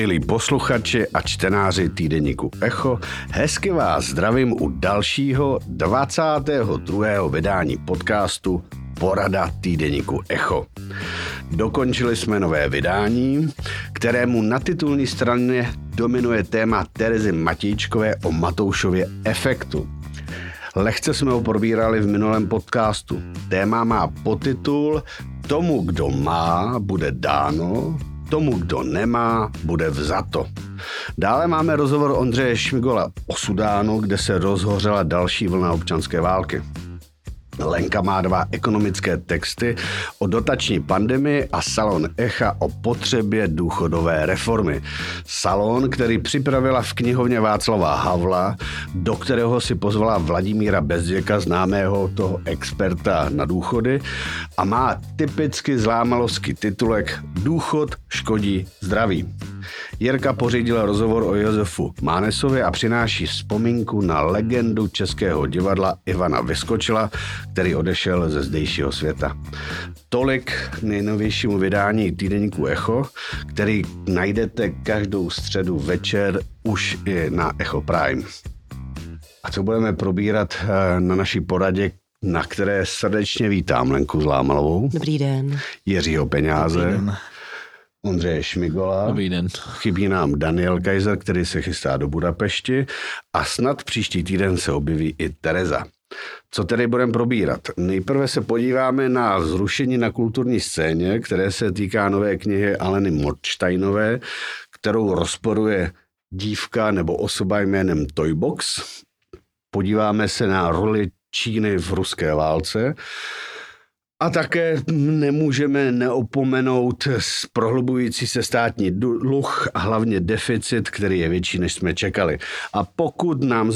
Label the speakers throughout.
Speaker 1: milí posluchači a čtenáři týdeníku Echo, hezky vás zdravím u dalšího 22. vydání podcastu Porada týdeníku Echo. Dokončili jsme nové vydání, kterému na titulní straně dominuje téma Terezy Matějčkové o Matoušově efektu. Lehce jsme ho probírali v minulém podcastu. Téma má potitul Tomu, kdo má, bude dáno, tomu, kdo nemá, bude vzato. Dále máme rozhovor Ondřeje Šmigola o Sudánu, kde se rozhořela další vlna občanské války. Lenka má dva ekonomické texty o dotační pandemii a Salon Echa o potřebě důchodové reformy. Salon, který připravila v knihovně Václava Havla, do kterého si pozvala Vladimíra Bezděka, známého toho experta na důchody, a má typicky zlámalovský titulek Důchod škodí zdraví. Jirka pořídila rozhovor o Josefu Mánesovi a přináší vzpomínku na legendu českého divadla Ivana Vyskočila, který odešel ze zdejšího světa. Tolik k nejnovějšímu vydání týdeníku Echo, který najdete každou středu večer už i na Echo Prime. A co budeme probírat eh, na naší poradě, na které srdečně vítám Lenku Zlámalovou.
Speaker 2: Dobrý den.
Speaker 1: Jiřího Peňáze. Dobrý den. Ondřeje Šmigola.
Speaker 3: Dobrý den.
Speaker 1: Chybí nám Daniel Kaiser, který se chystá do Budapešti a snad příští týden se objeví i Tereza. Co tedy budeme probírat? Nejprve se podíváme na zrušení na kulturní scéně, které se týká nové knihy Aleny Morčtajnové, kterou rozporuje dívka nebo osoba jménem Toybox. Podíváme se na roli Číny v ruské válce a také nemůžeme neopomenout prohlubující se státní dluh a hlavně deficit, který je větší, než jsme čekali. A pokud nám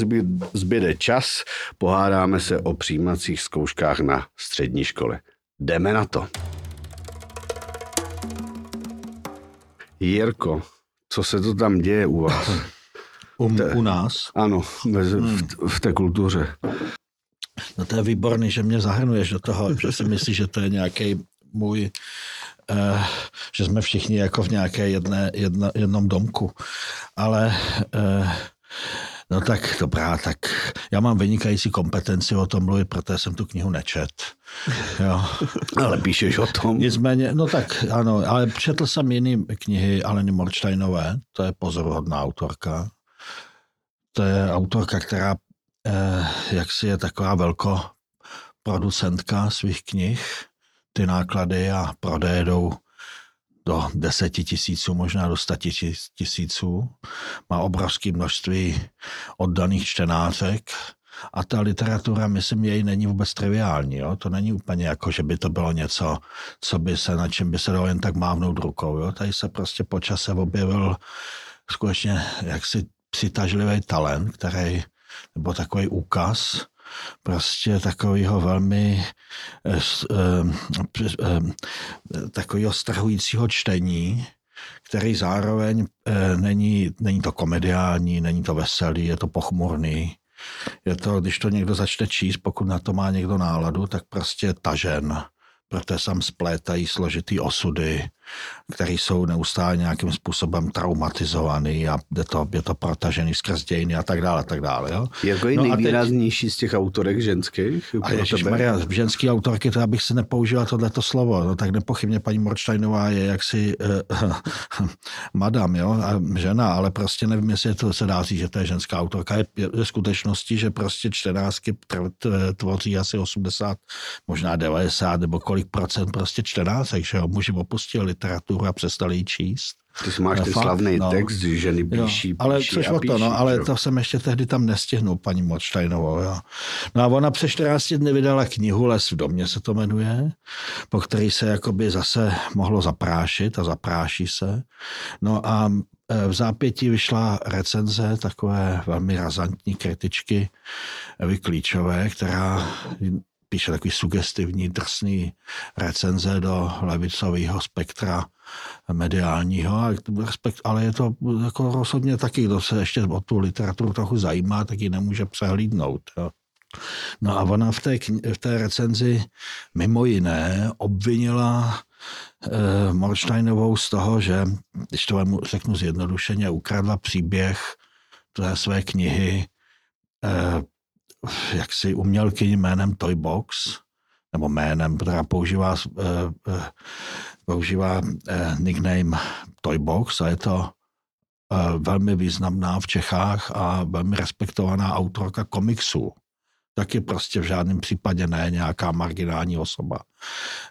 Speaker 1: zbyde čas, pohádáme se o přijímacích zkouškách na střední školy. Jdeme na to. Jirko, co se to tam děje u vás?
Speaker 3: U, u nás?
Speaker 1: Ano, v, v, v té kultuře.
Speaker 3: No to je výborný, že mě zahrnuješ do toho, že si myslíš, že to je nějaký můj, uh, že jsme všichni jako v nějaké jedné, jedno, jednom domku. Ale uh, No tak dobrá, tak já mám vynikající kompetenci o tom mluvit, protože jsem tu knihu nečet. Jo.
Speaker 1: ale píšeš o tom.
Speaker 3: Nicméně, no tak ano, ale četl jsem jiný knihy Aleny Morčtajnové, to je pozoruhodná autorka. To je autorka, která Eh, jak si je taková velko producentka svých knih. Ty náklady a prodeje jdou do deseti tisíců, možná do sta tisíců. Má obrovské množství oddaných čtenářek a ta literatura, myslím, jej není vůbec triviální. Jo? To není úplně jako, že by to bylo něco, co by se, na čem by se dalo jen tak mávnout rukou. Jo? Tady se prostě po čase objevil skutečně jaksi přitažlivý talent, který nebo takový úkaz prostě takového velmi eh, eh, eh, takového strhujícího čtení, který zároveň není, není to komediální, není to veselý, je to pochmurný. Je to, když to někdo začne číst, pokud na to má někdo náladu, tak prostě tažen protože sam splétají složitý osudy, které jsou neustále nějakým způsobem traumatizovaný a je to, je to protažený skrz dějiny a tak dále, a tak dále. Jo?
Speaker 1: Jako je no nejvýraznější teď, z těch autorek ženských?
Speaker 3: A Maria, ženský autorky, to abych se nepoužila tohleto slovo, no tak nepochybně paní Morčtajnová je jaksi uh, madam, jo, a žena, ale prostě nevím, jestli to se dá říct, že to je ženská autorka. Je, je, je skutečnosti, že prostě čtenářky tvoří asi 80, možná 90 nebo kolik procent prostě čtenářek, že jo, muži opustili literaturu a přestali ji číst.
Speaker 1: Ty jsi máš ten slavný no. text, že ženy píší, jo,
Speaker 3: ale
Speaker 1: píší
Speaker 3: a píší, to, no, ale to jsem ještě tehdy tam nestihnul, paní Močtajnovou. Jo. No a ona přes 14 dny vydala knihu Les v domě se to jmenuje, po který se jakoby zase mohlo zaprášit a zapráší se. No a e, v zápětí vyšla recenze takové velmi razantní kritičky Evy Klíčové, která píše takový sugestivní, drsný recenze do levicového spektra mediálního, ale je to jako rozhodně taky, kdo se ještě o tu literaturu trochu zajímá, tak ji nemůže přehlídnout. Jo. No a ona v té, v té recenzi mimo jiné obvinila eh, Morsteinovou z toho, že, když to řeknu zjednodušeně, ukradla příběh té své knihy eh, jaksi umělkyni jménem Toybox, nebo jménem, která používá, eh, eh, používá eh, nickname Toybox a je to velmi významná v Čechách a velmi respektovaná autorka komiksů taky prostě v žádném případě ne nějaká marginální osoba.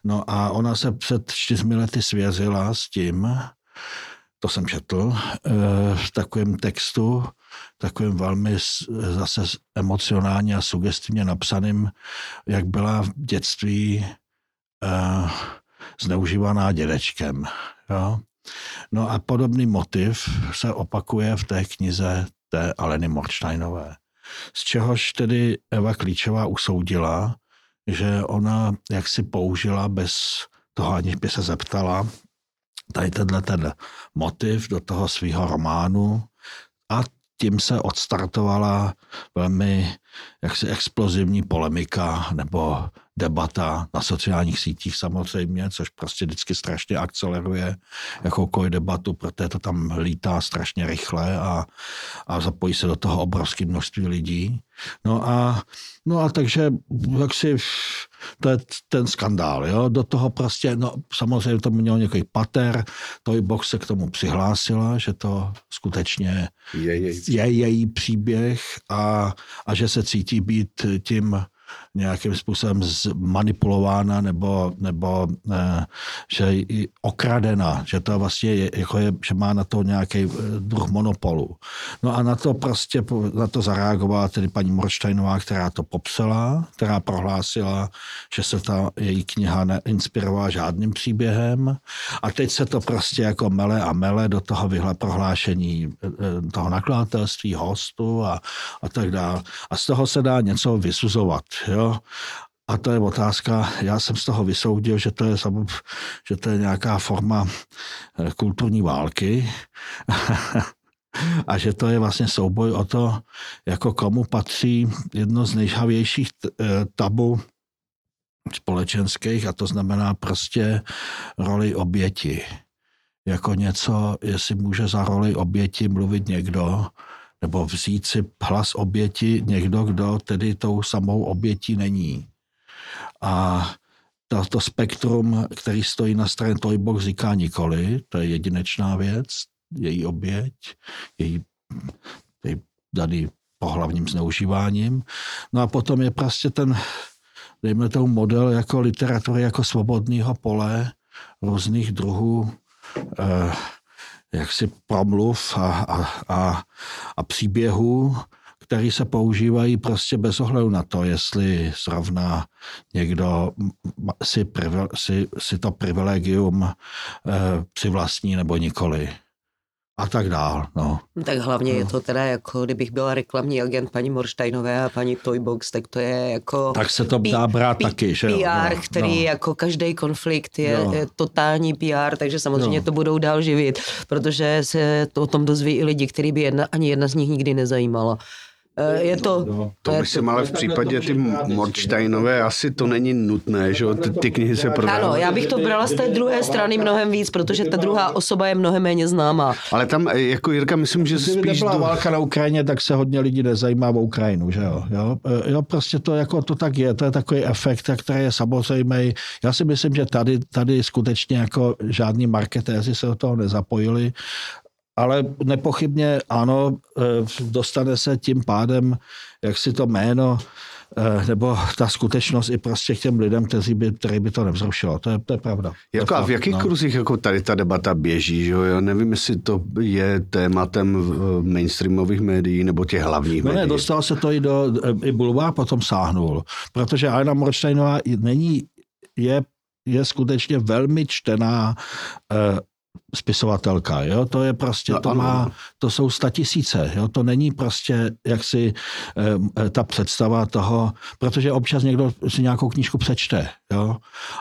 Speaker 3: No a ona se před čtyřmi lety svěřila s tím, to jsem četl, eh, v takovém textu, takovým velmi zase emocionálně a sugestivně napsaným, jak byla v dětství uh, zneužívaná dědečkem. Jo? No a podobný motiv se opakuje v té knize té Aleny Morsteinové. Z čehož tedy Eva Klíčová usoudila, že ona jak si použila bez toho, aniž by se zeptala, tady tenhle ten motiv do toho svého románu. A tím se odstartovala velmi jaksi explozivní polemika nebo debata na sociálních sítích samozřejmě, což prostě vždycky strašně akceleruje jakoukoliv debatu, protože to tam lítá strašně rychle a, a zapojí se do toho obrovské množství lidí. No a, no a takže jak si to je ten skandál, jo? do toho prostě, no samozřejmě to mělo nějaký pater, to i Box se k tomu přihlásila, že to skutečně je, je, je její příběh a, a že se cítí být tím nějakým způsobem manipulována nebo, nebo ne, že je okradena, že to vlastně je, jako je, že má na to nějaký eh, druh monopolu. No a na to prostě, na to zareagovala tedy paní Morštejnová, která to popsala, která prohlásila, že se ta její kniha neinspirovala žádným příběhem a teď se to prostě jako mele a mele do toho vyhle prohlášení eh, eh, toho nakladatelství, hostu a, a tak dále. A z toho se dá něco vysuzovat. Jo? A to je otázka, já jsem z toho vysoudil, že to je, že to je nějaká forma eh, kulturní války a že to je vlastně souboj o to, jako komu patří jedno z nejžhavějších eh, tabu společenských a to znamená prostě roli oběti. Jako něco, jestli může za roli oběti mluvit někdo, nebo vzít si hlas oběti někdo, kdo tedy tou samou obětí není. A to, to spektrum, který stojí na straně Toybox, říká nikoli, to je jedinečná věc, její oběť, její, její daný pohlavním zneužíváním. No a potom je prostě ten, dejme tomu model jako literatury, jako svobodného pole různých druhů eh, jaksi promluv a, a, a, a příběhů, které se používají prostě bez ohledu na to, jestli zrovna někdo si, si, si to privilegium eh, přivlastní nebo nikoli a tak dál. No.
Speaker 2: Tak hlavně no. je to teda jako, kdybych byla reklamní agent paní Morštajnové a paní Toybox, tak to je jako...
Speaker 3: Tak se to dá brát P- taky, že
Speaker 2: jo? PR, no, který no. jako každý konflikt je, no. je totální PR, takže samozřejmě no. to budou dál živit, protože se to o tom dozví i lidi, který by jedna, ani jedna z nich nikdy nezajímala. Eh, je to...
Speaker 1: No, to myslím, ale v případě ty Morčtajnové asi to není nutné, že ty, ty knihy se prodávají.
Speaker 2: Ano, já bych to brala z té druhé strany mnohem víc, protože ta druhá osoba je mnohem méně známá.
Speaker 1: Ale tam, eh, jako Jirka, myslím, že
Speaker 3: Kdyby spíš... Kdyby válka na Ukrajině, tak se hodně lidí nezajímá o Ukrajinu, že jo? jo? Eh, jo? prostě to jako to tak je, to je takový efekt, který je samozřejmý. Já si myslím, že tady, tady skutečně jako žádní marketéři se do toho nezapojili ale nepochybně ano, eh, dostane se tím pádem, jak si to jméno eh, nebo ta skutečnost i prostě k těm lidem, kteří by, který by to nevzrušilo. To je, to je pravda.
Speaker 1: Jako
Speaker 3: a
Speaker 1: v jakých no. kruzích jako tady ta debata běží? Že jo? Já nevím, jestli to je tématem mainstreamových médií nebo těch hlavních
Speaker 3: no
Speaker 1: médií.
Speaker 3: Ne, dostal se to i do, i Bulvár potom sáhnul, protože Anna Morčtajnová není, je, je skutečně velmi čtená spisovatelka, jo, to je prostě, no, to ano. má, to jsou tisíce, jo, to není prostě jaksi e, ta představa toho, protože občas někdo si nějakou knížku přečte, jo,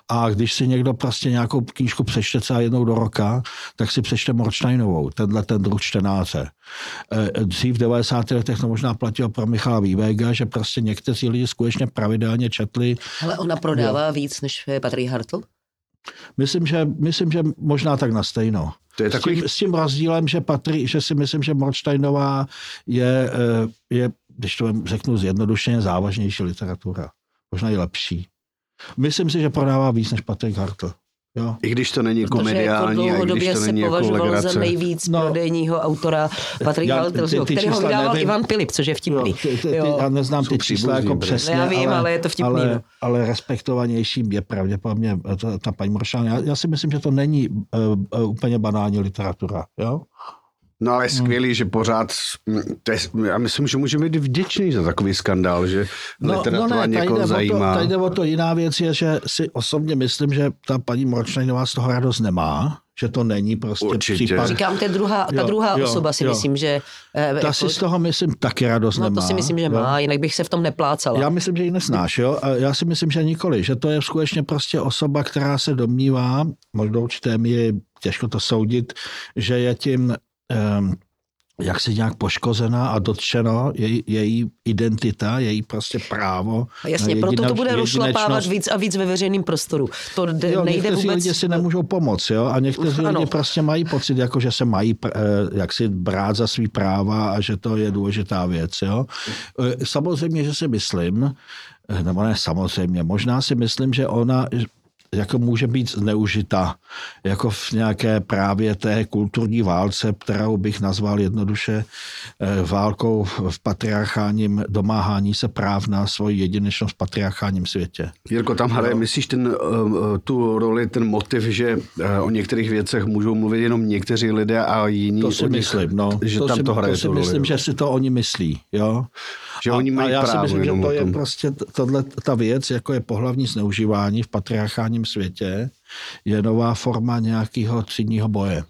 Speaker 3: a když si někdo prostě nějakou knížku přečte třeba jednou do roka, tak si přečte Morčtajnovou, tenhle ten druh čtenáře. E, dřív v 90. letech to možná platilo pro Michala Vývega, že prostě někteří lidi skutečně pravidelně četli.
Speaker 2: Ale ona prodává jo. víc než Patrik Hartl?
Speaker 3: Myslím, že, myslím, že možná tak na stejno. To je takový... s, tím, s tím rozdílem, že, patří, že si myslím, že Morsteinová je, eh, je, když to řeknu zjednodušeně, závažnější literatura. Možná i lepší. Myslím si, že prodává víc než Patrik Hartl. Jo.
Speaker 1: I když to není komediální,
Speaker 2: jako
Speaker 1: a i když to není
Speaker 2: se
Speaker 1: jako
Speaker 2: považoval za nejvíc no, prodejního autora Patrik Halter, kterého vydával nevím, Ivan Pilip, což je vtipný. Jo, ty, ty, ty,
Speaker 3: já neznám ty čísla jako přesně,
Speaker 2: já vím, ale, ale je to vtipný.
Speaker 3: Ale, no. ale respektovanější je pravděpodobně ta, ta paní Moršán. Já, já si myslím, že to není uh, uh, úplně banální literatura. Jo?
Speaker 1: No ale je hmm. skvělý, hmm. že pořád, to je, já myslím, že můžeme být vděční za takový skandál, že no, literatura no ne, někoho zajímá.
Speaker 3: To, tady jde o to jiná věc je, že si osobně myslím, že ta paní Morčnajnová z toho radost nemá, že to není prostě
Speaker 1: Určitě.
Speaker 2: případ. Říkám, ta druhá, ta jo, druhá jo, osoba si jo. myslím, že...
Speaker 3: Eh, ta jako, si z toho myslím taky radost
Speaker 2: no,
Speaker 3: nemá.
Speaker 2: to si myslím, že má, jo. jinak bych se v tom neplácala.
Speaker 3: Já myslím, že ji nesnáš, jo. A já si myslím, že nikoli, že to je skutečně prostě osoba, která se domnívá, možná určité míry těžko to soudit, že je tím jak se nějak poškozená a dotčeno její, její identita, její prostě právo.
Speaker 2: A jasně, proto to bude rozšlapávat víc a víc ve veřejném prostoru. To
Speaker 3: d- jo, nejde někteří vůbec... lidi si nemůžou pomoct, jo, a někteří ano. lidi prostě mají pocit, jako že se mají eh, jak si brát za svý práva a že to je důležitá věc, jo. Eh, samozřejmě, že si myslím, eh, nebo ne samozřejmě, možná si myslím, že ona jako může být zneužita jako v nějaké právě té kulturní válce, kterou bych nazval jednoduše eh, válkou v patriarchálním domáhání se práv na svoji jedinečnost v patriarchálním světě.
Speaker 1: Jirko, tam hraje, myslíš ten, eh, eh, tu roli, ten motiv, že o některých věcech můžou mluvit jenom někteří lidé a jiní...
Speaker 3: To si myslím, no. Že to tam si, to hraje to si myslím, roli, že si to oni myslí, jo.
Speaker 1: Že a, oni mají a
Speaker 3: já
Speaker 1: právo
Speaker 3: si myslím, že to je prostě tohle, ta věc, jako je pohlavní zneužívání v patriarchálním světě, je nová forma nějakého třídního boje.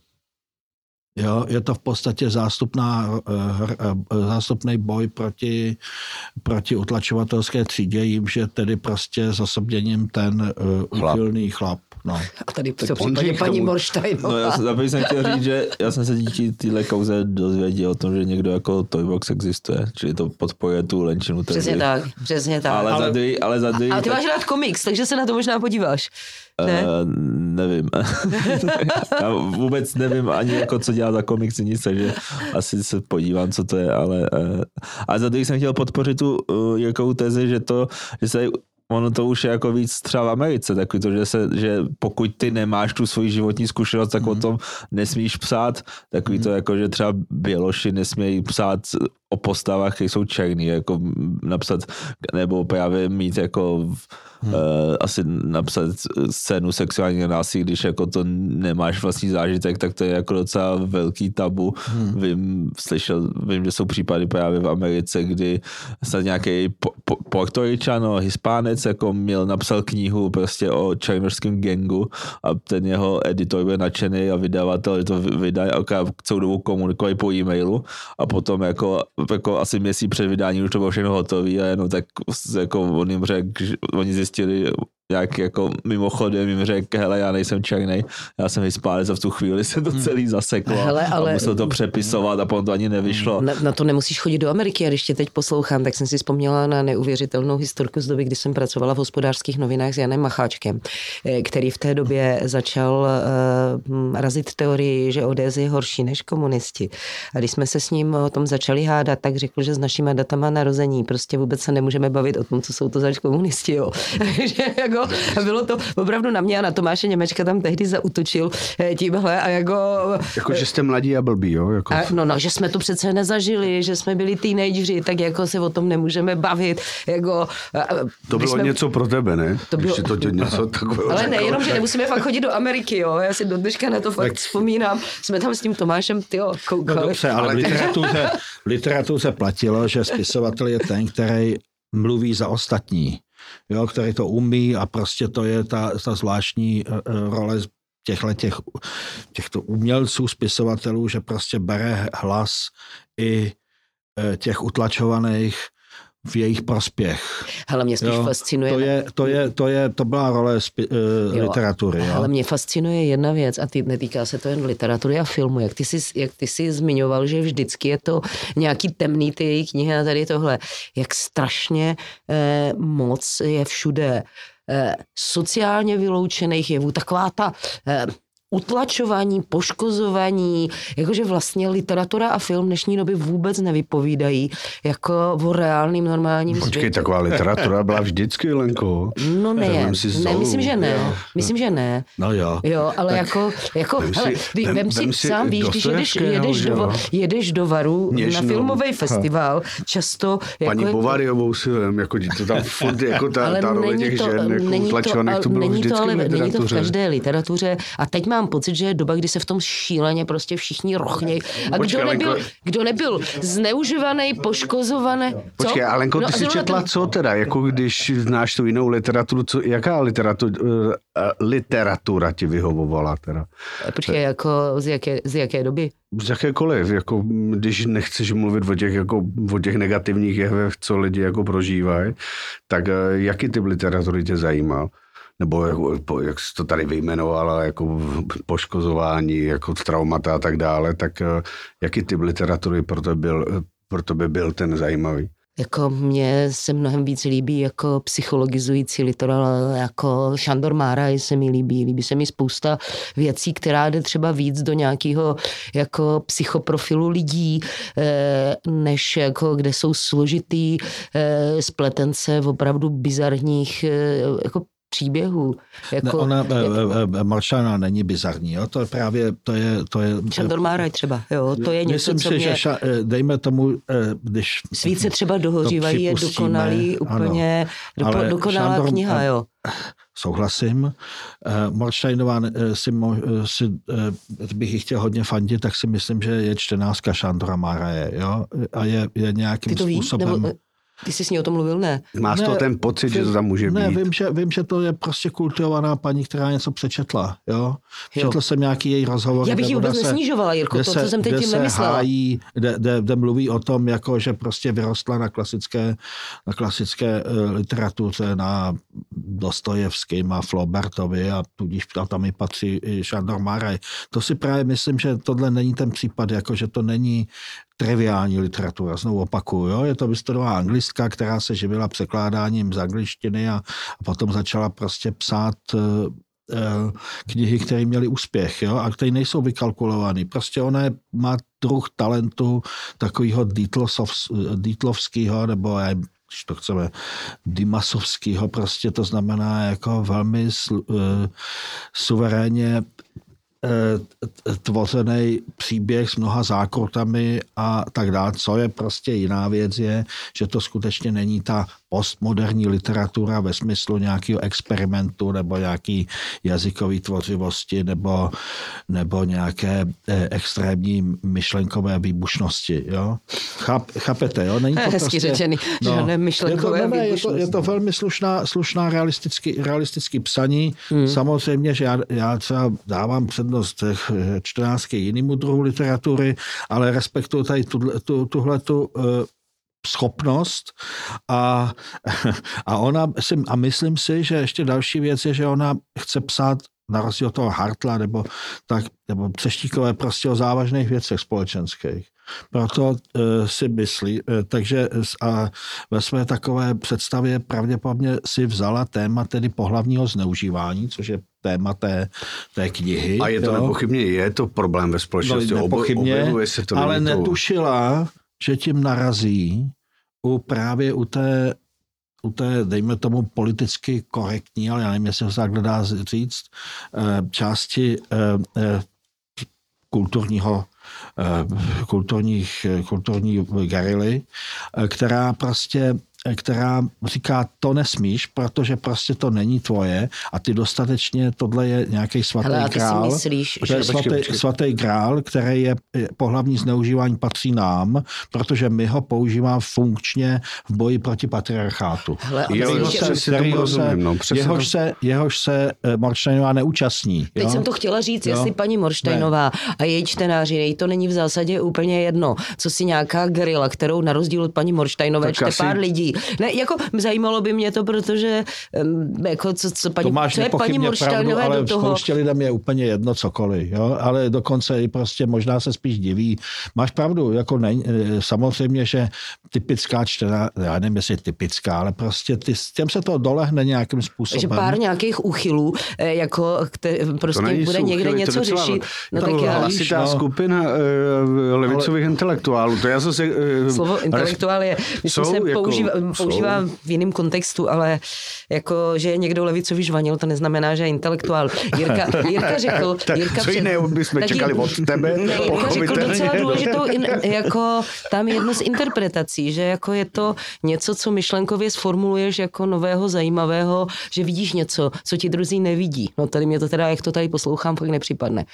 Speaker 3: Jo, je to v podstatě zástupná, eh, eh, zástupný boj proti, proti utlačovatelské třídě, jim, že tedy prostě osobněním ten úchylný chlap. No.
Speaker 2: A tady v případě paní Morštajnová.
Speaker 4: No já, já bych chtěl říct, že já jsem se díky téhle kauze dozvěděl o tom, že někdo jako Toybox existuje, čili to podpoje tu lenčinu.
Speaker 2: Přesně tak, přesně tak.
Speaker 4: Ale, ale, za druhý, ale za druhý,
Speaker 2: a, a ty máš rád komiks, takže se na to možná podíváš. Ne? Uh,
Speaker 4: nevím. já vůbec nevím ani jako co dělá za komiks, nic, takže asi se podívám, co to je, ale uh, a za druhý jsem chtěl podpořit tu uh, jakou tezi, že to, že se ono to už je jako víc třeba v Americe, takový to, že, se, že pokud ty nemáš tu svoji životní zkušenost, tak mm. o mhm. tom nesmíš psát, takový mm. to jako, že třeba Běloši nesmějí psát o postavách, které jsou černý, jako napsat, nebo právě mít jako hmm. uh, asi napsat scénu sexuálního násilí, když jako to nemáš vlastní zážitek, tak to je jako docela velký tabu. Hmm. Vím, slyšel, vím, že jsou případy právě v Americe, kdy snad nějaký po, po, Portoričan, hispánec, jako měl, napsal knihu prostě o černožském gengu a ten jeho editor byl nadšený a vydavatel to vydají a celou dobu komunikovali po e-mailu a potom jako jako asi měsíc před vydáním už to bylo všechno hotové a jenom tak jako on jim řekl, oni zjistili, jak jako mimochodem jim řekl, hele, já nejsem černý, já jsem hispánec a v tu chvíli se to hmm. celý zaseklo hele, ale... a musel to přepisovat a potom to ani nevyšlo.
Speaker 2: Na, na, to nemusíš chodit do Ameriky a když tě teď poslouchám, tak jsem si vzpomněla na neuvěřitelnou historku z doby, kdy jsem pracovala v hospodářských novinách s Janem Macháčkem, eh, který v té době začal uh, razit teorii, že ODS je horší než komunisti. A když jsme se s ním o tom začali hádat, tak řekl, že s našimi datama narození prostě vůbec se nemůžeme bavit o tom, co jsou to zač komunisti. Jo. jako a bylo to opravdu na mě a na Tomáše Němečka tam tehdy zautočil eh, tímhle a jako...
Speaker 1: Jako, že jste mladí a blbí, jo? Jako...
Speaker 2: A, no, no, že jsme to přece nezažili, že jsme byli teenageři, tak jako se o tom nemůžeme bavit. Jako,
Speaker 1: to bylo jsme... něco pro tebe, ne? To bylo... to tě něco takového
Speaker 2: Ale nejenom, že nemusíme fakt chodit do Ameriky, jo? Já si do dneška na to fakt tak... vzpomínám. Jsme tam s tím Tomášem, ty jo, koukali.
Speaker 3: No dobře, ale v literatuře, v literatuře platilo, že spisovatel je ten, který mluví za ostatní jo, který to umí a prostě to je ta, ta zvláštní uh, role těchto, těch, těchto umělců, spisovatelů, že prostě bere hlas i eh, těch utlačovaných v jejich prospěch.
Speaker 2: Ale mě spíš jo, fascinuje...
Speaker 3: To, je, to, je, to, je, to byla role spi, uh, jo, literatury. Jo.
Speaker 2: Ale mě fascinuje jedna věc a ty, netýká se to jen literatury a filmu. Jak ty, jsi, jak ty jsi zmiňoval, že vždycky je to nějaký temný ty její knihy a tady tohle. Jak strašně eh, moc je všude eh, sociálně vyloučených jevů. Taková ta... Eh, utlačování, poškozování, jakože vlastně literatura a film dnešní doby vůbec nevypovídají jako o reálným normálním
Speaker 1: Počkej, světě. taková literatura byla vždycky, Lenko.
Speaker 2: No ne, ne, myslím, že ne. Jo. Myslím, že ne.
Speaker 3: No jo.
Speaker 2: Jo, ale tak jako, jako vem hele, si, vem, vem si, si sám víš, když jedeš, jedeš, do, jedeš do Varu Něžnou. na filmový festival, často...
Speaker 1: Jako Paní Bovariovou si vem, jako to tam furt, jako ta, ale ta role těch to, žen, jako není to, to bylo není to, ale,
Speaker 2: není to v každé literatuře a teď mám pocit, že je doba, kdy se v tom šíleně prostě všichni rochnějí. A kdo nebyl, kdo nebyl zneužívaný, poškozovaný.
Speaker 1: Počkej, Alenko, ty no, jsi četla ten... co teda, jako když znáš tu jinou literaturu, co, jaká literatura, uh, literatura ti vyhovovala teda?
Speaker 2: Počkej, jako z jaké, z jaké doby?
Speaker 1: Z jakékoliv, jako když nechceš mluvit o těch, jako, o těch negativních jevech, co lidi jako prožívají, tak jaký typ literatury tě zajímal? Nebo jak, jsi to tady vyjmenovala, jako poškozování, jako traumata a tak dále, tak eh, jaký typ literatury pro to, byl, pro to by byl ten zajímavý?
Speaker 2: Jako mně se mnohem víc líbí jako psychologizující literal, jako Šandor Máraj se mi líbí. Líbí se mi spousta věcí, která jde třeba víc do nějakého jako psychoprofilu lidí, eh, než jako kde jsou složitý eh, spletence opravdu bizarních jako příběhů.
Speaker 3: Jako, ne, ona, je, Maršana není bizarní, jo? to je právě, to je... To je
Speaker 2: Šandor Máraj třeba, jo, to je něco,
Speaker 3: Myslím
Speaker 2: co
Speaker 3: si,
Speaker 2: mě...
Speaker 3: že ša, dejme tomu, když...
Speaker 2: Svíce třeba dohořívají, je dokonalý, úplně ano, dokonalá Šandor, kniha, jo.
Speaker 3: Souhlasím. Morštajnová si, si, bych ji chtěl hodně fandit, tak si myslím, že je čtenářka Šandora Máraje, jo? A je, je nějakým Ty to způsobem... Ví, nebo
Speaker 2: ty jsi s ní o tom mluvil, ne?
Speaker 1: Máš
Speaker 2: ne,
Speaker 1: to ten pocit, vím, že to tam může
Speaker 3: ne,
Speaker 1: být?
Speaker 3: Ne, vím že, vím, že to je prostě kultivovaná paní, která něco přečetla. Jo? Četl jsem nějaký její rozhovor.
Speaker 2: Já bych ji vůbec nesnižovala, Jirko, to, se, co jsem teď tím nemyslela.
Speaker 3: Hájí, kde, kde, kde, mluví o tom, jako, že prostě vyrostla na klasické, na klasické uh, literatuře, na Dostojevským a Flaubertovi a tudíž a tam i patří i Šandor Maraj. To si právě myslím, že tohle není ten případ, jako že to není triviální literatura, znovu opakuju. Jo? Je to vystudovaná anglistka, která se živila překládáním z angličtiny a, a potom začala prostě psát uh, knihy, které měly úspěch jo? a které nejsou vykalkulované. Prostě ona je, má druh talentu takového Dítlovského nebo když to chceme, Dimasovského, prostě to znamená jako velmi slu, uh, suverénně Eh, tvořený příběh s mnoha zákrutami a tak dále. Co je prostě jiná věc je, že to skutečně není ta postmoderní literatura ve smyslu nějakého experimentu nebo nějaký jazykové tvořivosti nebo, nebo nějaké eh, extrémní myšlenkové výbušnosti. Jo? Chap, chápete, jo? Není to
Speaker 2: Hezky prostě, řečený, no, že myšlenkové
Speaker 3: je to, ne, je, to, je to velmi slušná, slušná realistický, realistický psaní. Hmm. Samozřejmě, že já, já třeba dávám přednost těch 14 jinému druhu literatury, ale respektuju tady tuhle, tu, uh, schopnost a, a ona a myslím si, že ještě další věc je, že ona chce psát na rozdíl toho Hartla nebo, tak, nebo Přeštíkové prostě o závažných věcech společenských. Proto uh, si myslí, uh, takže a ve své takové představě pravděpodobně si vzala téma tedy pohlavního zneužívání, což je téma té, té knihy.
Speaker 1: A je to jo? nepochybně, je to problém ve společnosti, no, nepochybně, se to
Speaker 3: ale netušila, že tím narazí u právě u té, u té, dejme tomu, politicky korektní, ale já nevím, jestli se takhle dá říct, eh, části eh, eh, kulturního kulturních, kulturní gerily, která prostě která říká, to nesmíš, protože prostě to není tvoje a ty dostatečně, tohle je nějaký svatý
Speaker 2: Hele,
Speaker 3: grál.
Speaker 2: si myslíš,
Speaker 3: to je
Speaker 2: že...
Speaker 3: svatý, svatý grál, který je pohlavní zneužívání patří nám, protože my ho používáme funkčně v boji proti patriarchátu.
Speaker 2: Hele,
Speaker 1: Jo, jo, rozumím, no,
Speaker 3: jehož, se, jehož se eh, Morštajnová neúčastní.
Speaker 2: Teď
Speaker 3: jo?
Speaker 2: jsem to chtěla říct,
Speaker 3: Jo.
Speaker 2: jestli paní Morštajnová a její čtenáři, jej to není v zásadě úplně jedno, co si nějaká gerila, kterou na rozdíl od paní Morštajnové
Speaker 1: Tak
Speaker 2: čte
Speaker 1: asi-
Speaker 2: pár lidí. Ne, jako zajímalo by mě to, protože jako co, co paní,
Speaker 3: to máš
Speaker 2: co je paní Morštajnové
Speaker 3: ale
Speaker 2: do toho,
Speaker 3: spoustě lidem je úplně jedno cokoliv, jo? ale dokonce i prostě možná se spíš diví. Máš pravdu, jako ne, eh, samozřejmě, že typická čtená, já nevím, jestli typická, ale prostě ty, s těm se to dolehne nějakým způsobem.
Speaker 2: že pár nějakých úchylů, eh, jako kte, prostě bude někde
Speaker 1: uchyly,
Speaker 2: něco řešit. No
Speaker 3: to
Speaker 2: tak já,
Speaker 3: hlas-
Speaker 1: hlasitá
Speaker 3: no.
Speaker 1: skupina uh, levicových intelektuálů. To já zase... Uh,
Speaker 2: Slovo intelektuál je, myslím,
Speaker 1: jsou
Speaker 2: se
Speaker 1: jako-
Speaker 2: používá,
Speaker 1: jsou.
Speaker 2: používá v jiném kontextu, ale jako, že je někdo levicový žvanil, to neznamená, že je intelektuál. Jirka, Jirka řekl...
Speaker 1: Tak
Speaker 2: Jirka
Speaker 1: co jiného bychom
Speaker 2: tak
Speaker 1: čekali od tebe,
Speaker 2: Ne, Jirka řekl docela důležitou, in, jako tam jedno z interpretací, že jako je to něco, co myšlenkově sformuluješ jako nového, zajímavého, že vidíš něco, co ti druzí nevidí. No tady mě to teda, jak to tady poslouchám, fakt nepřipadne.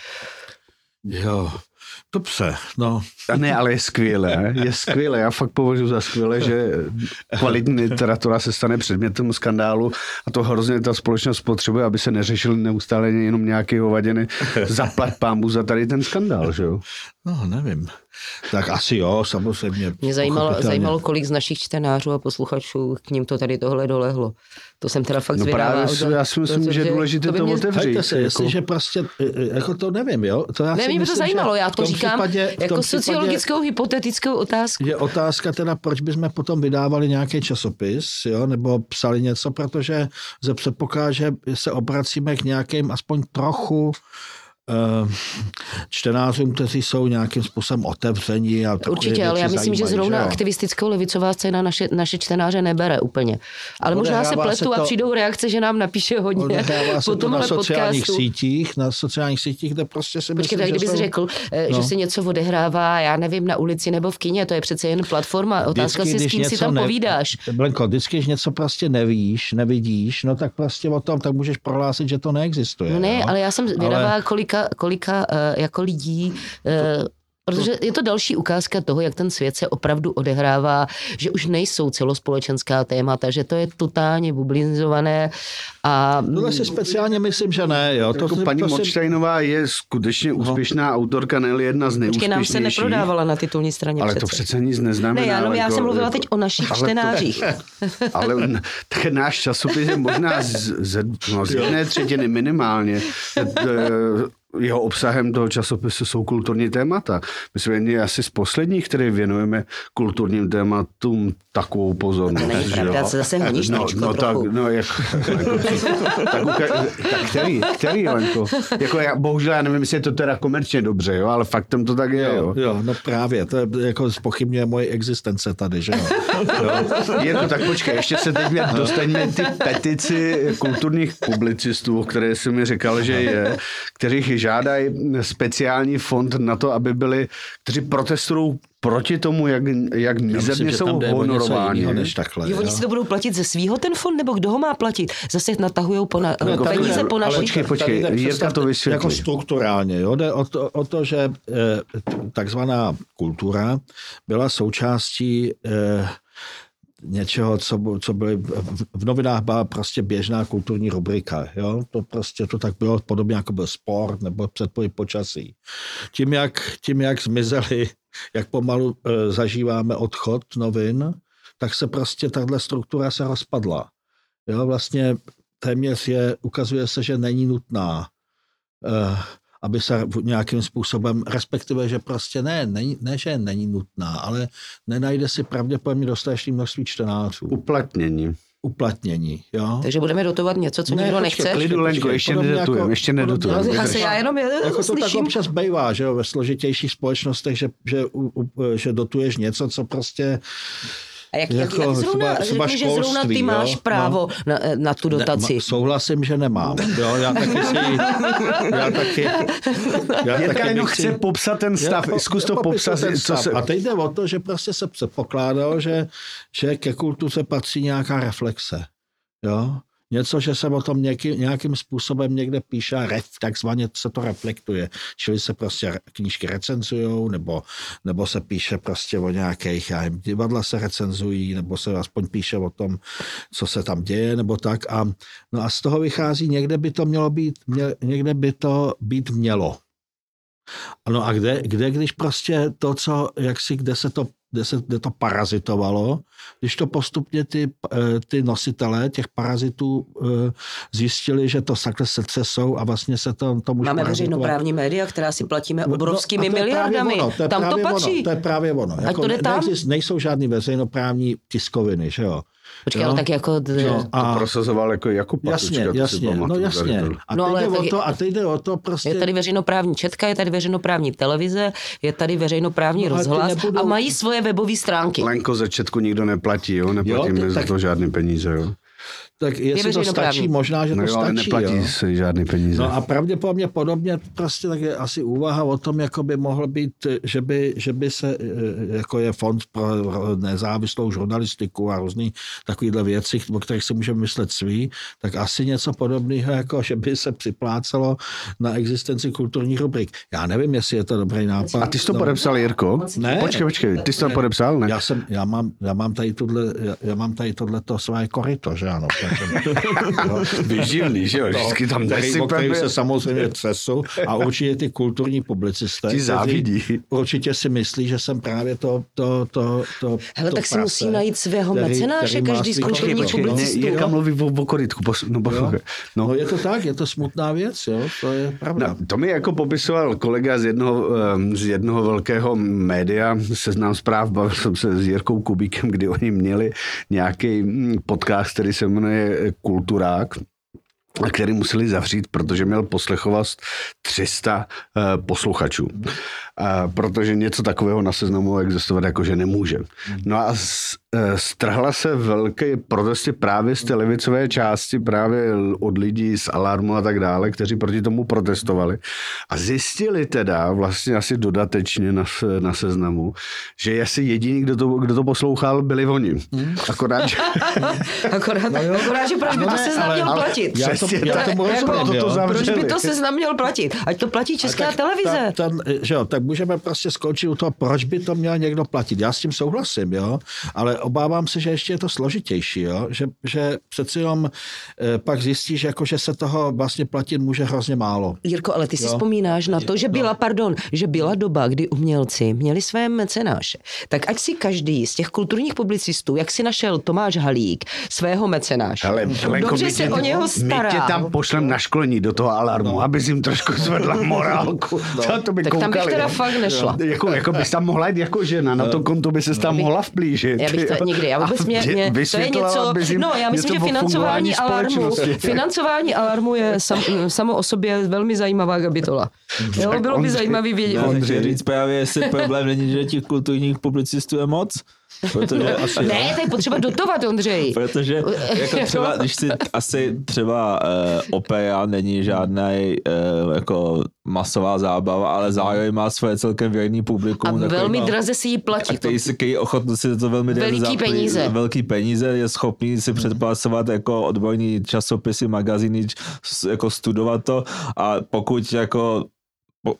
Speaker 3: Jo, dobře, no.
Speaker 1: A ne, ale je skvělé, je skvělé. Já fakt považuji za skvělé, že kvalitní literatura se stane předmětem skandálu a to hrozně ta společnost potřebuje, aby se neřešili neustále jenom nějaký hovadiny. Zaplat pámbu za tady ten skandál, že jo?
Speaker 3: No, nevím. Tak asi jo, samozřejmě.
Speaker 2: Mě zajímalo, zajímalo, kolik z našich čtenářů a posluchačů k ním to tady tohle dolehlo. To jsem teda fakt
Speaker 1: No
Speaker 2: zvědavá.
Speaker 1: právě si- já si myslím, že je důležité
Speaker 2: by
Speaker 1: to
Speaker 2: mě-
Speaker 1: otevřít.
Speaker 3: Hejte se,
Speaker 1: jako-
Speaker 3: jestliže prostě, e, e, jako to nevím, jo? To já
Speaker 2: Ne,
Speaker 3: si
Speaker 2: mě by to
Speaker 3: myslím,
Speaker 2: zajímalo, já to říkám
Speaker 3: případě,
Speaker 2: jako sociologickou hypotetickou otázku.
Speaker 3: Je otázka teda, proč bychom potom vydávali nějaký časopis, jo, nebo psali něco, protože ze předpokládá, že se obracíme k nějakým aspoň trochu čtenářům, kteří jsou nějakým způsobem otevření. A
Speaker 2: Určitě, ale já myslím, že
Speaker 3: zajímají,
Speaker 2: zrovna
Speaker 3: jo?
Speaker 2: aktivistickou levicová scéna naše, naše čtenáře nebere úplně. Ale možná se
Speaker 3: Odehrává se
Speaker 2: pletu a
Speaker 3: to-
Speaker 2: přijdou reakce, že nám napíše hodně
Speaker 3: se
Speaker 2: po
Speaker 3: to na
Speaker 2: tomhle
Speaker 3: sociálních
Speaker 2: podcastu.
Speaker 3: sítích, na sociálních sítích, kde prostě si
Speaker 2: Počkej,
Speaker 3: myslím,
Speaker 2: tak
Speaker 3: že
Speaker 2: kdybys
Speaker 3: jsou-
Speaker 2: řekl, eh, že
Speaker 3: No.
Speaker 2: se něco odehrává, já nevím, na ulici nebo v kině, to je přece jen platforma. Otázka
Speaker 3: Vždycky,
Speaker 2: si, s kým si tam
Speaker 3: ne-
Speaker 2: povídáš.
Speaker 3: Blenko, vždycky, když něco prostě nevíš, nevidíš, no tak prostě o tom, tak můžeš prohlásit, že to neexistuje.
Speaker 2: No ne, ale já jsem zvědavá, kolika, kolika eh, jako lidí eh, Protože je to další ukázka toho, jak ten svět se opravdu odehrává, že už nejsou celospolečenská témata, že to je totálně bublinizované a
Speaker 3: Tohle si speciálně myslím, že ne. Jo. To,
Speaker 1: Jako
Speaker 3: si-
Speaker 1: paní
Speaker 3: to si-
Speaker 1: je skutečně úspěšná autorka, ne jedna z
Speaker 2: Počkej, nám se
Speaker 1: nejúspěšnějších.
Speaker 2: neprodávala na titulní straně
Speaker 1: Ale
Speaker 2: přece.
Speaker 1: to přece nic neznamená.
Speaker 2: Ne, já, jenom, já
Speaker 1: jako-
Speaker 2: jsem mluvila
Speaker 1: jako-
Speaker 2: teď o našich
Speaker 1: ale to-
Speaker 2: čtenářích.
Speaker 1: Ale n- tak náš časopis je možná z, z, no, z jedné třetiny minimálně. Jeho obsahem toho časopisu jsou kulturní témata. My jsme jedni asi z posledních, který věnujeme kulturním tématům takovou pozornost.
Speaker 2: Není pravda,
Speaker 1: jo?
Speaker 2: se zase honíš
Speaker 1: no,
Speaker 2: tričko
Speaker 1: no, tak, no, jak, jako, tak, tak který, který, Lenko? Jako já, bohužel já nevím, jestli je to teda komerčně dobře, jo, ale faktem to tak je, jo.
Speaker 3: Jo, jo, no právě, to je, jako spochybňuje moje existence tady, že jo.
Speaker 1: Jo. Jirko, tak počkej, ještě se teď mě dostaňme ty petici kulturních publicistů, o které jsi mi říkal, že je, kterých žádají speciální fond na to, aby byli, kteří protestují proti tomu, jak, jak mizerně jsou honorováni.
Speaker 3: než takhle.
Speaker 2: Jo, oni
Speaker 3: jo.
Speaker 2: si to budou platit ze svýho ten fond, nebo kdo ho má platit? Zase natahujou po na, no,
Speaker 3: tady
Speaker 2: peníze po
Speaker 3: ale
Speaker 2: našich.
Speaker 1: počkej, počkej,
Speaker 3: tady
Speaker 1: Jirka to vysvětlí.
Speaker 3: Jako strukturálně, jo? jde o to, o to že eh, takzvaná kultura byla součástí eh, něčeho, co, co byly, v, novinách byla prostě běžná kulturní rubrika. Jo? To prostě to tak bylo podobně jako byl sport nebo předpověď počasí. Tím jak, tím, jak zmizeli, jak pomalu eh, zažíváme odchod novin, tak se prostě tahle struktura se rozpadla. Jo, vlastně téměř je, ukazuje se, že není nutná, eh, aby se v- nějakým způsobem, respektive, že prostě ne, není, ne, že není nutná, ale nenajde si pravděpodobně dostatečné množství čtenářů.
Speaker 1: Uplatnění.
Speaker 3: Uplatnění, jo.
Speaker 2: Takže budeme dotovat něco, co
Speaker 3: Ne,
Speaker 2: nikdo
Speaker 3: počkej,
Speaker 2: nechce.
Speaker 1: klidu, Lenko, ještě
Speaker 3: podobně
Speaker 1: nedotujem,
Speaker 3: jako-
Speaker 1: ještě
Speaker 3: podobně
Speaker 1: nedotujem.
Speaker 3: jako-
Speaker 2: Já se já jenom já
Speaker 3: Jako to tak
Speaker 2: slyším.
Speaker 3: občas bývá, že jo, ve složitějších společnostech, že, že, u- u- že dotuješ něco, co prostě
Speaker 2: A jak, jako, jak zrovna, třeba, třeba řekni, že zrovna ty máš jo? právo no. na, na tu dotaci. Ne,
Speaker 3: souhlasím, že nemám. Jo, já taky si... Já taky...
Speaker 1: Já taky jenom chce popsat ten stav. Jo, Zkus to popsat.
Speaker 3: Ten co se... A teď jde o to, že prostě se předpokládalo, že, že ke kultuře patří nějaká reflexe. Jo? Něco, že se o tom nějaký, nějakým způsobem někde píše a ref, takzvaně se to reflektuje. Čili se prostě knížky recenzují, nebo, nebo se píše prostě o nějakých, já nevím, divadla se recenzují, nebo se aspoň píše o tom, co se tam děje, nebo tak. A, no a z toho vychází, někde by to mělo být, mě, někde by to být mělo. No a kde, kde, když prostě to, co, jak si, kde se to kde, se, kde to parazitovalo, když to postupně ty, eh, ty nositelé těch parazitů eh, zjistili, že to takhle srdce jsou a vlastně se to tomu
Speaker 2: Máme veřejnoprávní média, která si platíme no, obrovskými no, miliardami. Ono, to tam to patří.
Speaker 3: Ono, to je právě ono. Jako,
Speaker 2: to tam?
Speaker 3: nejsou žádný veřejnoprávní tiskoviny, že jo?
Speaker 2: Počkej, ale tak jako...
Speaker 1: No, a... To prosazoval jako Jakub
Speaker 3: Jasně, jasně, no jasně. A no, ale jde o to, a teď jde o to prostě...
Speaker 2: Je tady veřejnoprávní četka, je tady veřejnoprávní televize, je tady veřejnoprávní no, rozhlas nebudou... a mají svoje webové stránky.
Speaker 1: Lenko, za četku nikdo neplatí, jo? Neplatíme jo, tak... za to žádné peníze, jo?
Speaker 3: Tak jestli to stačí, možná, že
Speaker 1: no
Speaker 3: to
Speaker 1: jo,
Speaker 3: stačí.
Speaker 1: neplatí
Speaker 3: jo.
Speaker 1: se žádný peníze.
Speaker 3: No a pravděpodobně podobně prostě tak je asi úvaha o tom, jako by mohl být, že by, že by se, e, jako je fond pro nezávislou žurnalistiku a různý takovýhle věci, o kterých si můžeme myslet svý, tak asi něco podobného, jako že by se připlácelo na existenci kulturních rubrik. Já nevím, jestli je to dobrý nápad.
Speaker 1: A ty jsi to no. podepsal, Jirko?
Speaker 3: Ne.
Speaker 1: Počkej, počkej, ty jsi to podepsal, ne?
Speaker 3: Já, jsem, já, mám, já mám tady tuhle, já, já mám tady tohleto své koryto, že ano.
Speaker 1: Vyživný, že jo, vždycky tam
Speaker 3: který, se samozřejmě třesu a určitě ty kulturní publicisté,
Speaker 1: Ti závidí.
Speaker 3: určitě si myslí, že jsem právě to, to, to, to
Speaker 2: Hele,
Speaker 3: to
Speaker 2: tak
Speaker 3: prase,
Speaker 2: si musí najít svého který, mecenáše, který každý z kulturních publicistů.
Speaker 1: Jirka mluví o, o korytku, no,
Speaker 3: no. no, je to tak, je to smutná věc, jo, to je pravda. No,
Speaker 1: to mi jako popisoval kolega z jednoho, z jednoho velkého média, seznám zpráv, bavil jsem se s Jirkou Kubíkem, kdy oni měli nějaký hm, podcast, který se jmenuje kulturák, který museli zavřít, protože měl poslechovost 300 uh, posluchačů. Uh, protože něco takového na seznamu existovat jakože nemůže. No a Eh, strhla se velké protesty právě z té levicové části, právě od lidí z Alarmu a tak dále, kteří proti tomu protestovali. A zjistili teda vlastně asi dodatečně na, na seznamu, že asi jediný, kdo to, kdo to poslouchal, byli oni. Hmm. Akorát, že...
Speaker 2: akorát, no akorát, že proč by to se znamenal měl platit?
Speaker 3: Já to, já tomu rozumím,
Speaker 2: to, to proč by to se měl platit? Ať to platí Česká tak, televize.
Speaker 3: Ta, ta, že jo, tak můžeme prostě skončit u toho, proč by to měl někdo platit. Já s tím souhlasím, jo, ale obávám se, že ještě je to složitější, jo? Že, že přeci jenom e, pak zjistíš, jako, že se toho vlastně platit může hrozně málo.
Speaker 2: Jirko, ale ty si jo? vzpomínáš na to, že byla, no. pardon, že byla doba, kdy umělci měli své mecenáše. Tak ať si každý z těch kulturních publicistů, jak si našel Tomáš Halík, svého mecenáše, ale, dobře se o něho stará.
Speaker 1: My tě tam pošlem na školení do toho alarmu, no. aby jim trošku zvedla morálku. No. To, to by
Speaker 2: tak
Speaker 1: koukali,
Speaker 2: tam bych teda fakt nešla.
Speaker 1: Jako, jako bys tam mohla jít jako žena, na to konto by se tam mohla vplížit.
Speaker 2: Já bych to nikdy, já vůbec mě, mě to je něco, no já myslím, že financování alarmu, financování alarmu je sam, samo o sobě velmi zajímavá kapitola. Jo, bylo by zajímavý vědět.
Speaker 4: Ondřej, říct právě, jestli problém není, že těch kulturních publicistů je moc,
Speaker 2: Protože asi, ne, to je potřeba dotovat, Ondřej.
Speaker 4: Protože jako třeba, když si asi třeba uh, opera není žádná uh, jako masová zábava, ale zároveň má svoje celkem věrný publikum.
Speaker 2: A velmi má, draze si ji platí.
Speaker 4: A který, si, který ochotný si to velmi
Speaker 2: Veliký zaplý, peníze.
Speaker 4: Velký peníze, je schopný si předplasovat jako odborní časopisy, magazíny, jako studovat to a pokud jako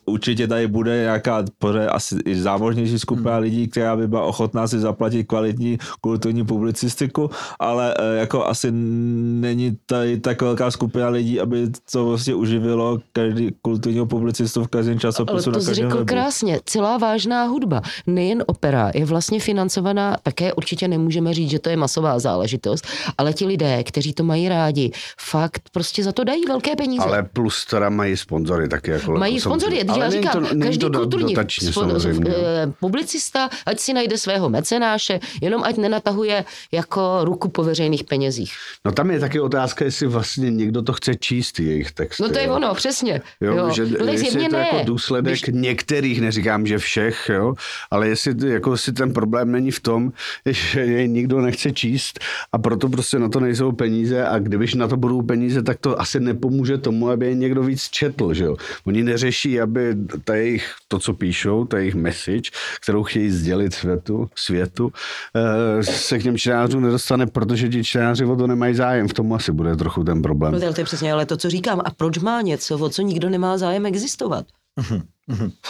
Speaker 4: určitě tady bude nějaká pořád asi i zámožnější skupina hmm. lidí, která by byla ochotná si zaplatit kvalitní kulturní publicistiku, ale e, jako asi není tady tak velká skupina lidí, aby to vlastně uživilo každý kulturního publicistu v každém časopisu.
Speaker 2: Ale to jsi řekl krásně, celá vážná hudba, nejen opera, je vlastně financovaná, také určitě nemůžeme říct, že to je masová záležitost, ale ti lidé, kteří to mají rádi, fakt prostě za to dají velké peníze.
Speaker 1: Ale plus teda mají sponzory taky. Jako
Speaker 2: mají sponzory tady, ale já říkám, to, každý to kulturní dotačně, spo, eh, publicista, ať si najde svého mecenáše, jenom ať nenatahuje jako ruku po veřejných penězích.
Speaker 1: No tam je taky otázka, jestli vlastně někdo to chce číst, jejich texty.
Speaker 2: No to je jo. ono, přesně.
Speaker 1: Jo, jo. Že, no, jestli je to ne. jako důsledek Když... některých, neříkám, že všech, jo, ale jestli jako si ten problém není v tom, že je nikdo nechce číst a proto prostě na to nejsou peníze a kdybyš na to budou peníze, tak to asi nepomůže tomu, aby je někdo víc četl, že jo. Oni neřeší, aby ta jejich, to, co píšou, ta jejich message, kterou chtějí sdělit světu, světu, eh, se k těm čtenářům nedostane, protože ti čtenáři o to nemají zájem. V tom asi bude trochu ten problém.
Speaker 2: No, to je přesně ale to, co říkám. A proč má něco, o co nikdo nemá zájem existovat?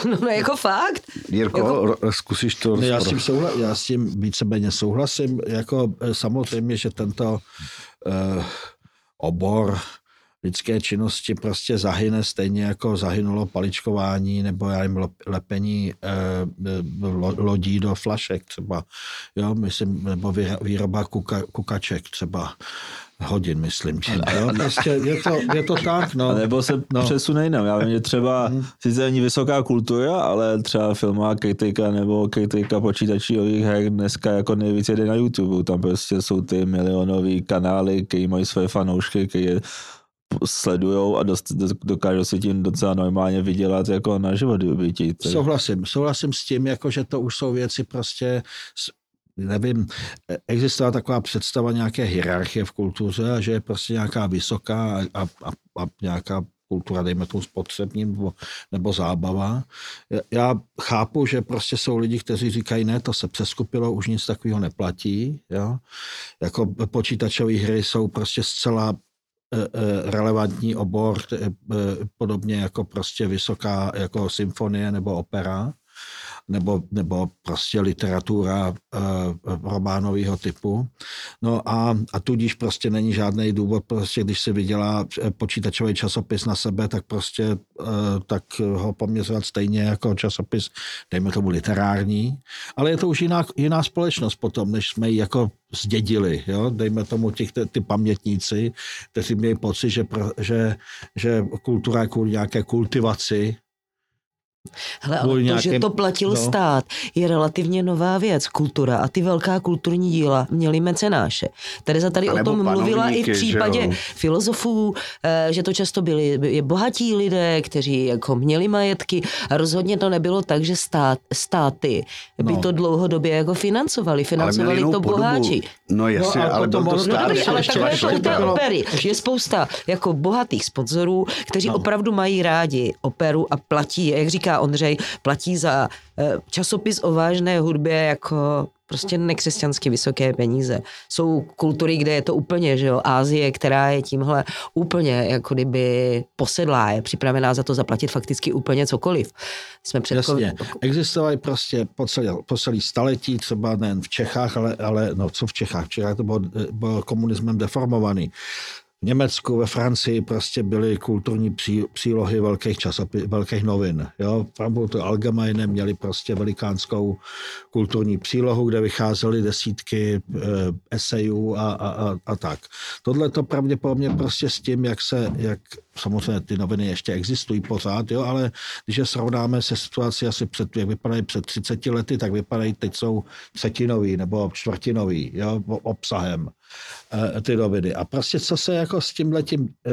Speaker 2: No, no jako fakt.
Speaker 1: Jirko, jako... zkusíš to
Speaker 3: no, já, s tím souhla, já s tím víceméně souhlasím. Jako eh, samozřejmě, že tento uh, obor lidské činnosti prostě zahyne stejně jako zahynulo paličkování nebo já jim lepení eh, lodí do flašek třeba, jo, myslím, nebo výroba kuka, kukaček třeba hodin, myslím tím. Jo? Prostě je to, je to tak. No. A
Speaker 4: nebo se no. přesune jinam. Já vím, že třeba hmm. sice není vysoká kultura, ale třeba filmová kritika nebo kritika počítačových her dneska jako nejvíc jede na YouTube. Tam prostě jsou ty milionové kanály, které mají své fanoušky, které sledujou a dost, dokážou si tím docela normálně vydělat jako na život bytí.
Speaker 3: Souhlasím, souhlasím s tím, jako že to už jsou věci prostě nevím, existovala taková představa nějaké hierarchie v kultuře že je prostě nějaká vysoká a, a, a nějaká kultura, dejme tomu spotřební nebo, nebo zábava. Já chápu, že prostě jsou lidi, kteří říkají, ne, to se přeskupilo, už nic takového neplatí. Jo? Jako počítačové hry jsou prostě zcela e, e, relevantní obor, e, podobně jako prostě vysoká jako symfonie nebo opera nebo, nebo prostě literatura e, románového typu. No a, a tudíž prostě není žádný důvod, prostě když se vydělá eh, počítačový časopis na sebe, tak prostě e, tak ho poměřovat stejně jako časopis, dejme tomu literární, ale je to už jiná, jiná společnost potom, než jsme ji jako zdědili, jo? dejme tomu těch, ty pamětníci, kteří měli pocit, že, že, že kultura je kvůli nějaké kultivaci
Speaker 2: Hele, ale to, že to platil no. stát, je relativně nová věc. Kultura a ty velká kulturní díla měly mecenáše. Tereza tady o tom mluvila i v případě filozofů, eh, že to často byli bohatí lidé, kteří jako měli majetky a rozhodně to nebylo tak, že stát, státy by no. to dlouhodobě jako financovali. Financovali to boháči.
Speaker 1: No jasně, no, ale, byl to stát.
Speaker 2: Dobrý, ale takhle to u té opery. Je spousta jako bohatých sponzorů, kteří no. opravdu mají rádi operu a platí, jak říká říká Ondřej, platí za eh, časopis o vážné hudbě jako prostě nekřesťansky vysoké peníze. Jsou kultury, kde je to úplně, že jo, Ázie, která je tímhle úplně jako kdyby posedlá, je připravená za to zaplatit fakticky úplně cokoliv.
Speaker 3: Jsme před Jasně. Existovaly prostě po celé, po celé staletí, třeba nejen v Čechách, ale, ale no co v Čechách? V Čechách to bylo, bylo komunismem deformovaný. V Německu, ve Francii prostě byly kulturní pří, přílohy velkých časopis, velkých novin. Jo? Frankfurtu Allgemeine měli prostě velikánskou kulturní přílohu, kde vycházely desítky e, esejů a, a, a, a tak. Tohle to pravděpodobně prostě s tím, jak se, jak samozřejmě ty noviny ještě existují pořád, jo, ale když je srovnáme se situací asi před, jak vypadají před 30 lety, tak vypadají teď jsou třetinový nebo čtvrtinový, jo, obsahem ty noviny. A prostě co se jako s tím letím e,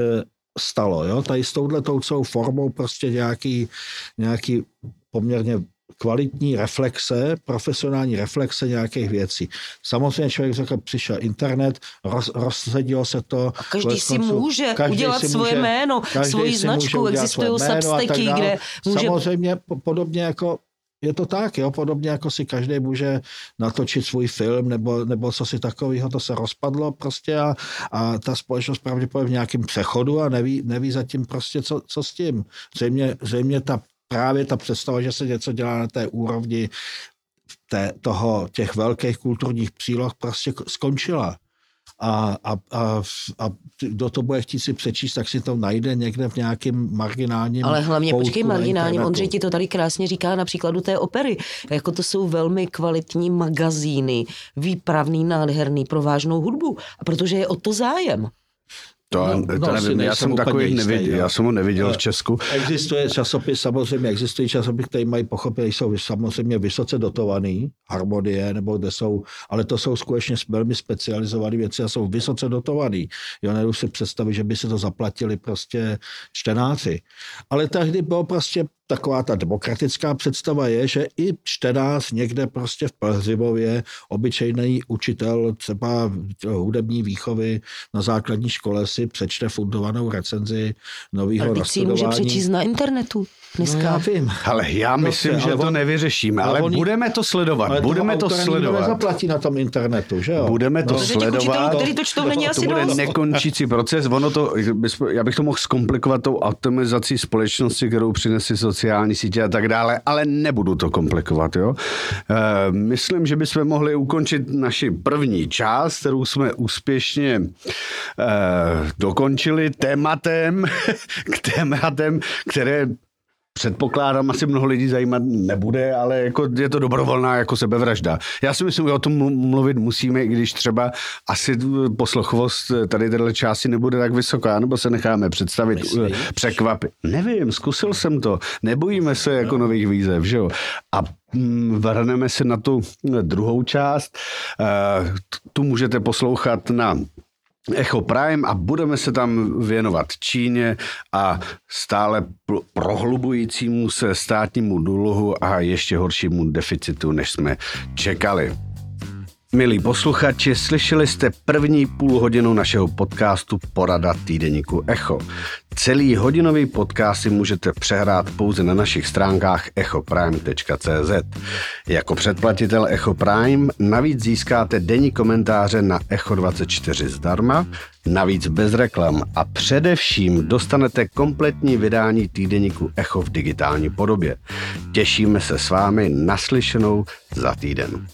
Speaker 3: stalo, jo, tady s touhle toucou formou prostě nějaký, nějaký poměrně kvalitní reflexe, profesionální reflexe nějakých věcí. Samozřejmě člověk řekl, přišel internet, roz, rozsedilo se to.
Speaker 2: A každý si může každý udělat si svoje může, jméno, svoji značku, existují substacky, kde může...
Speaker 3: Samozřejmě podobně jako je to tak, jo, podobně jako si každý může natočit svůj film nebo, nebo co si takového, to se rozpadlo prostě a, a ta společnost pravděpodobně v nějakém přechodu a neví, neví zatím prostě, co, co s tím. Zřejmě, zřejmě ta právě ta představa, že se něco dělá na té úrovni té, toho, těch velkých kulturních příloh prostě skončila. A, a, a, a kdo to bude chtít si přečíst, tak si to najde někde v nějakém marginálním
Speaker 2: Ale hlavně, počkej, marginálním, Ondřej ti to tady krásně říká na příkladu té opery. Jako to jsou velmi kvalitní magazíny, výpravný, nádherný pro vážnou hudbu. A protože je o to zájem.
Speaker 1: To, no, to no, nevím, já jsem takový neviděl, já jsem ho neviděl v Česku.
Speaker 3: Existuje časopis, samozřejmě existují časopis, který mají pochopit, jsou samozřejmě vysoce dotovaný, harmonie, nebo kde jsou, ale to jsou skutečně velmi specializované věci a jsou vysoce dotovaný. Jo, nedu si představit, že by se to zaplatili prostě čtenáci. Ale tehdy bylo prostě taková ta demokratická představa je, že i čtenář někde prostě v Plzivově, obyčejný učitel třeba hudební výchovy na základní škole si přečte fundovanou recenzi nového
Speaker 2: Ale si může přečíst na internetu dneska. No
Speaker 3: já vím.
Speaker 1: Ale já myslím, prostě, že to on, nevyřešíme, ale on, budeme to sledovat. Ale budeme to sledovat.
Speaker 3: zaplatí na tom internetu, že jo?
Speaker 1: Budeme to no. sledovat. Učitelů,
Speaker 2: který to čtou, není
Speaker 1: to
Speaker 2: asi
Speaker 1: bude
Speaker 2: dost.
Speaker 1: nekončící proces. Ono to, já bych to mohl zkomplikovat tou atomizací společnosti, kterou přinesly sociální sítě a tak dále, ale nebudu to komplikovat. Jo? E, myslím, že bychom mohli ukončit naši první část, kterou jsme úspěšně e, dokončili tématem, k tématem, které předpokládám, asi mnoho lidí zajímat nebude, ale jako je to dobrovolná jako sebevražda. Já si myslím, že o tom mluvit musíme, i když třeba asi poslochovost tady téhle části nebude tak vysoká, nebo se necháme představit, Myslíš? překvapit. Nevím, zkusil jsem to. Nebojíme se jako no. nových výzev, že jo? A mm, vrhneme se na tu druhou část. Eh, tu můžete poslouchat na Echo Prime a budeme se tam věnovat Číně a stále prohlubujícímu se státnímu dluhu a ještě horšímu deficitu, než jsme čekali. Milí posluchači, slyšeli jste první půl hodinu našeho podcastu Porada týdeníku Echo. Celý hodinový podcast si můžete přehrát pouze na našich stránkách echoprime.cz. Jako předplatitel Echo Prime navíc získáte denní komentáře na Echo 24 zdarma, navíc bez reklam a především dostanete kompletní vydání týdeníku Echo v digitální podobě. Těšíme se s vámi naslyšenou za týden.